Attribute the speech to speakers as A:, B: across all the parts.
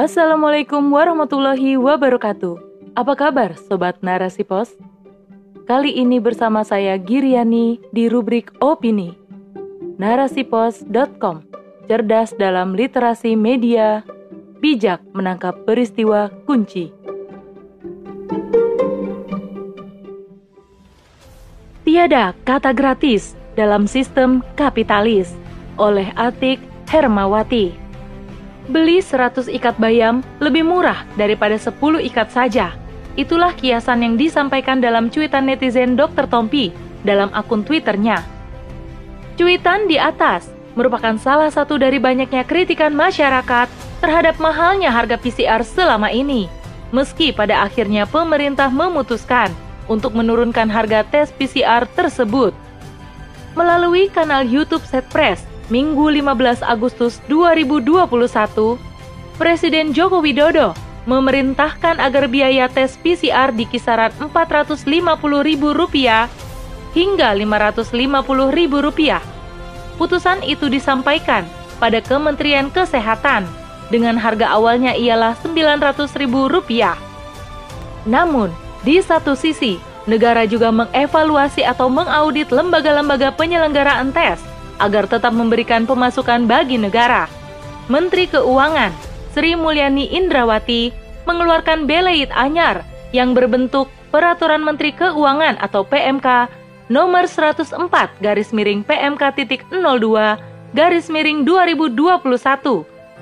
A: Assalamualaikum warahmatullahi wabarakatuh. Apa kabar Sobat Narasi Pos? Kali ini bersama saya Giriani di rubrik Opini. Narasipos.com Cerdas dalam literasi media, bijak menangkap peristiwa kunci. Tiada kata gratis dalam sistem kapitalis oleh Atik Hermawati. Beli 100 ikat bayam lebih murah daripada 10 ikat saja. Itulah kiasan yang disampaikan dalam cuitan netizen Dr. Tompi dalam akun Twitternya. Cuitan di atas merupakan salah satu dari banyaknya kritikan masyarakat terhadap mahalnya harga PCR selama ini. Meski pada akhirnya pemerintah memutuskan untuk menurunkan harga tes PCR tersebut. Melalui kanal YouTube Setpress, Minggu 15 Agustus 2021, Presiden Joko Widodo memerintahkan agar biaya tes PCR di kisaran Rp450.000 hingga Rp550.000. Putusan itu disampaikan pada Kementerian Kesehatan dengan harga awalnya ialah Rp900.000. Namun, di satu sisi, negara juga mengevaluasi atau mengaudit lembaga-lembaga penyelenggaraan tes agar tetap memberikan pemasukan bagi negara. Menteri Keuangan Sri Mulyani Indrawati mengeluarkan beleit anyar yang berbentuk Peraturan Menteri Keuangan atau PMK nomor 104 garis miring PMK titik 02 garis miring 2021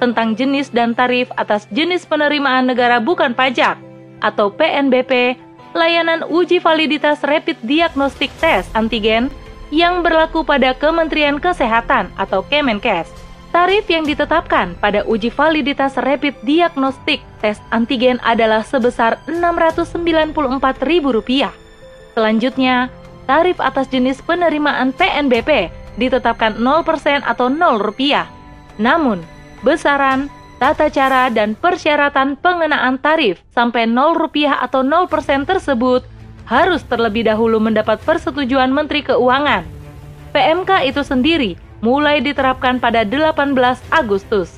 A: tentang jenis dan tarif atas jenis penerimaan negara bukan pajak atau PNBP layanan uji validitas rapid diagnostic test antigen yang berlaku pada Kementerian Kesehatan atau Kemenkes. Tarif yang ditetapkan pada uji validitas rapid diagnostik tes antigen adalah sebesar Rp694.000. Selanjutnya, tarif atas jenis penerimaan PNBP ditetapkan 0% atau Rp0. Namun, besaran, tata cara, dan persyaratan pengenaan tarif sampai Rp0 atau 0% tersebut harus terlebih dahulu mendapat persetujuan Menteri Keuangan. PMK itu sendiri mulai diterapkan pada 18 Agustus.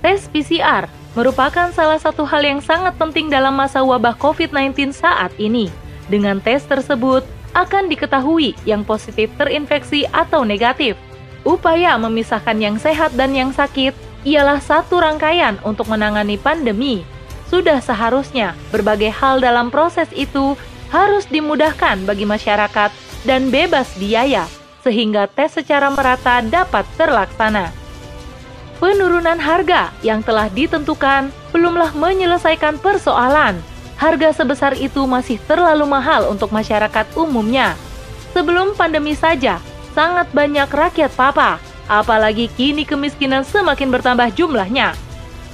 A: Tes PCR merupakan salah satu hal yang sangat penting dalam masa wabah COVID-19 saat ini. Dengan tes tersebut akan diketahui yang positif terinfeksi atau negatif. Upaya memisahkan yang sehat dan yang sakit ialah satu rangkaian untuk menangani pandemi. Sudah seharusnya berbagai hal dalam proses itu harus dimudahkan bagi masyarakat dan bebas biaya, sehingga tes secara merata dapat terlaksana. Penurunan harga yang telah ditentukan belumlah menyelesaikan persoalan. Harga sebesar itu masih terlalu mahal untuk masyarakat umumnya. Sebelum pandemi saja, sangat banyak rakyat papa, apalagi kini kemiskinan semakin bertambah jumlahnya.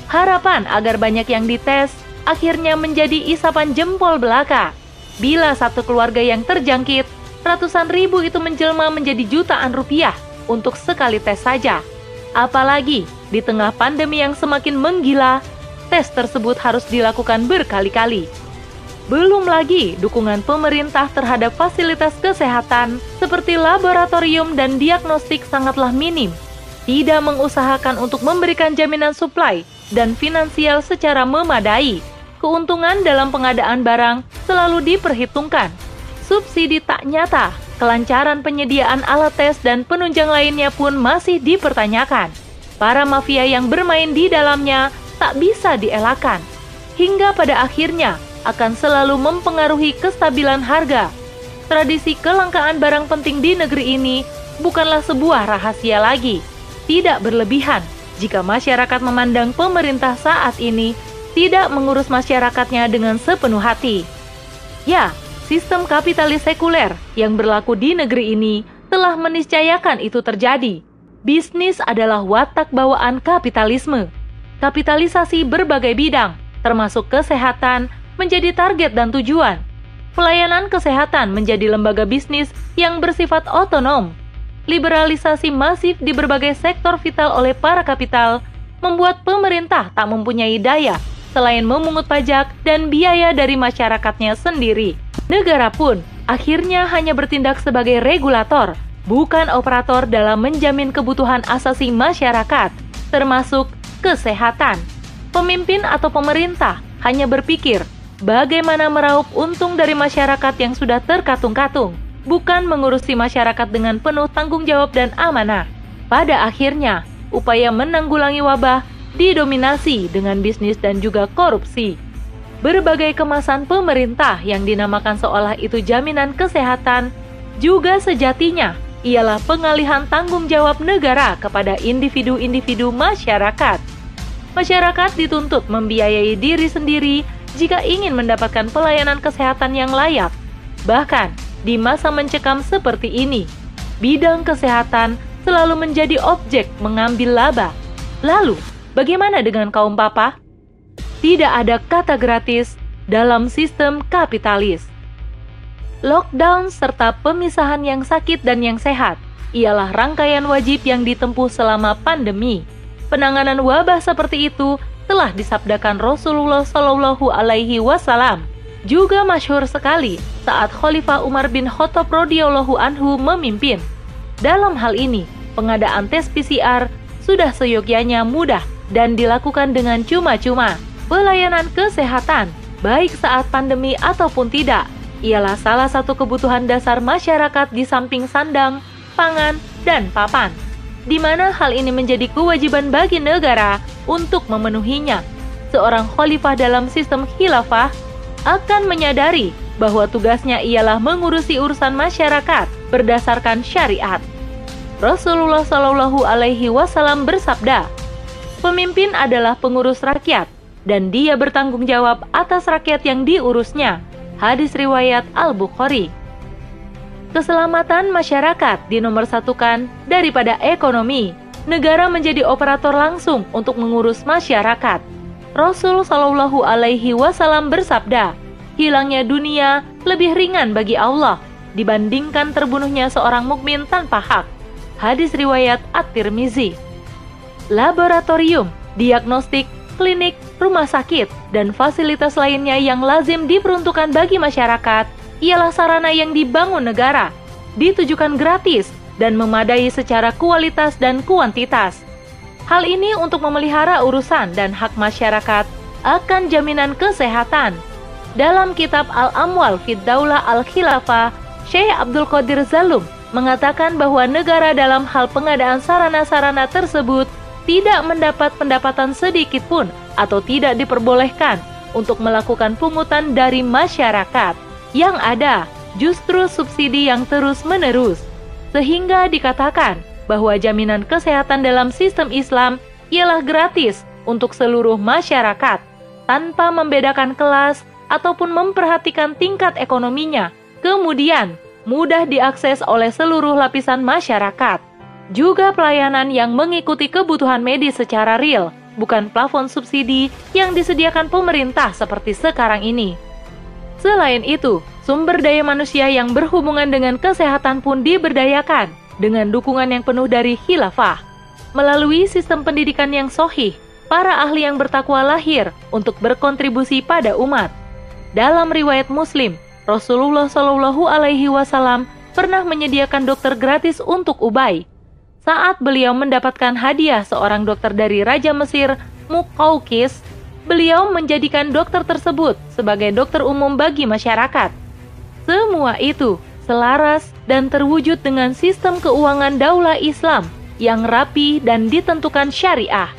A: Harapan agar banyak yang dites akhirnya menjadi isapan jempol belaka Bila satu keluarga yang terjangkit, ratusan ribu itu menjelma menjadi jutaan rupiah untuk sekali tes saja. Apalagi di tengah pandemi yang semakin menggila, tes tersebut harus dilakukan berkali-kali. Belum lagi dukungan pemerintah terhadap fasilitas kesehatan seperti laboratorium dan diagnostik sangatlah minim. Tidak mengusahakan untuk memberikan jaminan suplai dan finansial secara memadai keuntungan dalam pengadaan barang selalu diperhitungkan. Subsidi tak nyata, kelancaran penyediaan alat tes dan penunjang lainnya pun masih dipertanyakan. Para mafia yang bermain di dalamnya tak bisa dielakkan, hingga pada akhirnya akan selalu mempengaruhi kestabilan harga. Tradisi kelangkaan barang penting di negeri ini bukanlah sebuah rahasia lagi. Tidak berlebihan jika masyarakat memandang pemerintah saat ini tidak mengurus masyarakatnya dengan sepenuh hati. Ya, sistem kapitalis sekuler yang berlaku di negeri ini telah meniscayakan itu terjadi. Bisnis adalah watak bawaan kapitalisme. Kapitalisasi berbagai bidang, termasuk kesehatan, menjadi target dan tujuan. Pelayanan kesehatan menjadi lembaga bisnis yang bersifat otonom. Liberalisasi masif di berbagai sektor vital oleh para kapital membuat pemerintah tak mempunyai daya selain memungut pajak dan biaya dari masyarakatnya sendiri. Negara pun akhirnya hanya bertindak sebagai regulator, bukan operator dalam menjamin kebutuhan asasi masyarakat, termasuk kesehatan. Pemimpin atau pemerintah hanya berpikir bagaimana meraup untung dari masyarakat yang sudah terkatung-katung, bukan mengurusi masyarakat dengan penuh tanggung jawab dan amanah. Pada akhirnya, upaya menanggulangi wabah didominasi dengan bisnis dan juga korupsi. Berbagai kemasan pemerintah yang dinamakan seolah itu jaminan kesehatan juga sejatinya ialah pengalihan tanggung jawab negara kepada individu-individu masyarakat. Masyarakat dituntut membiayai diri sendiri jika ingin mendapatkan pelayanan kesehatan yang layak. Bahkan di masa mencekam seperti ini, bidang kesehatan selalu menjadi objek mengambil laba. Lalu, bagaimana dengan kaum papa? tidak ada kata gratis dalam sistem kapitalis. Lockdown serta pemisahan yang sakit dan yang sehat ialah rangkaian wajib yang ditempuh selama pandemi. Penanganan wabah seperti itu telah disabdakan Rasulullah Shallallahu Alaihi Wasallam. Juga masyhur sekali saat Khalifah Umar bin Khattab radhiyallahu anhu memimpin. Dalam hal ini, pengadaan tes PCR sudah seyogyanya mudah dan dilakukan dengan cuma-cuma pelayanan kesehatan, baik saat pandemi ataupun tidak, ialah salah satu kebutuhan dasar masyarakat di samping sandang, pangan, dan papan, di mana hal ini menjadi kewajiban bagi negara untuk memenuhinya. Seorang khalifah dalam sistem khilafah akan menyadari bahwa tugasnya ialah mengurusi urusan masyarakat berdasarkan syariat. Rasulullah Shallallahu Alaihi Wasallam bersabda, "Pemimpin adalah pengurus rakyat, dan dia bertanggung jawab atas rakyat yang diurusnya. Hadis riwayat Al-Bukhari. Keselamatan masyarakat dinomorsatukan daripada ekonomi. Negara menjadi operator langsung untuk mengurus masyarakat. Rasul Shallallahu Alaihi Wasallam bersabda, hilangnya dunia lebih ringan bagi Allah dibandingkan terbunuhnya seorang mukmin tanpa hak. Hadis riwayat At-Tirmizi. Laboratorium, diagnostik, klinik, rumah sakit, dan fasilitas lainnya yang lazim diperuntukkan bagi masyarakat ialah sarana yang dibangun negara, ditujukan gratis, dan memadai secara kualitas dan kuantitas. Hal ini untuk memelihara urusan dan hak masyarakat akan jaminan kesehatan. Dalam kitab Al-Amwal Fid Daulah Al-Khilafah, Syekh Abdul Qadir Zalum mengatakan bahwa negara dalam hal pengadaan sarana-sarana tersebut tidak mendapat pendapatan sedikit pun atau tidak diperbolehkan untuk melakukan pungutan dari masyarakat. Yang ada justru subsidi yang terus-menerus, sehingga dikatakan bahwa jaminan kesehatan dalam sistem Islam ialah gratis untuk seluruh masyarakat tanpa membedakan kelas ataupun memperhatikan tingkat ekonominya. Kemudian, mudah diakses oleh seluruh lapisan masyarakat juga pelayanan yang mengikuti kebutuhan medis secara real, bukan plafon subsidi yang disediakan pemerintah seperti sekarang ini. Selain itu, sumber daya manusia yang berhubungan dengan kesehatan pun diberdayakan dengan dukungan yang penuh dari khilafah. Melalui sistem pendidikan yang sohih, para ahli yang bertakwa lahir untuk berkontribusi pada umat. Dalam riwayat Muslim, Rasulullah Shallallahu Alaihi Wasallam pernah menyediakan dokter gratis untuk Ubay, saat beliau mendapatkan hadiah seorang dokter dari Raja Mesir, Mukaukis, beliau menjadikan dokter tersebut sebagai dokter umum bagi masyarakat. Semua itu selaras dan terwujud dengan sistem keuangan daulah Islam yang rapi dan ditentukan syariah.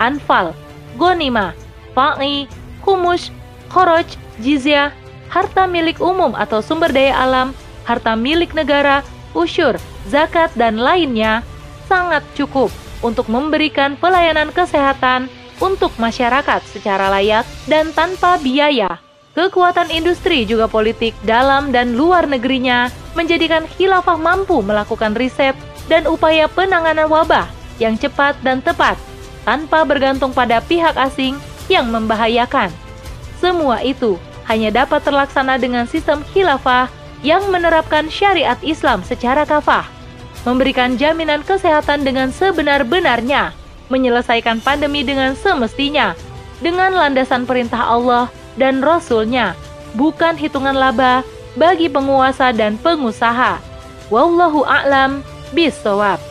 A: Anfal, Gonima, Fa'i, Humus, Khoroj, Jizyah, harta milik umum atau sumber daya alam, harta milik negara, usyur, zakat, dan lainnya sangat cukup untuk memberikan pelayanan kesehatan untuk masyarakat secara layak dan tanpa biaya. Kekuatan industri juga politik dalam dan luar negerinya menjadikan khilafah mampu melakukan riset dan upaya penanganan wabah yang cepat dan tepat tanpa bergantung pada pihak asing yang membahayakan. Semua itu hanya dapat terlaksana dengan sistem khilafah yang menerapkan syariat Islam secara kafah memberikan jaminan kesehatan dengan sebenar-benarnya, menyelesaikan pandemi dengan semestinya, dengan landasan perintah Allah dan Rasul-Nya, bukan hitungan laba bagi penguasa dan pengusaha. Wallahu a'lam bisawab.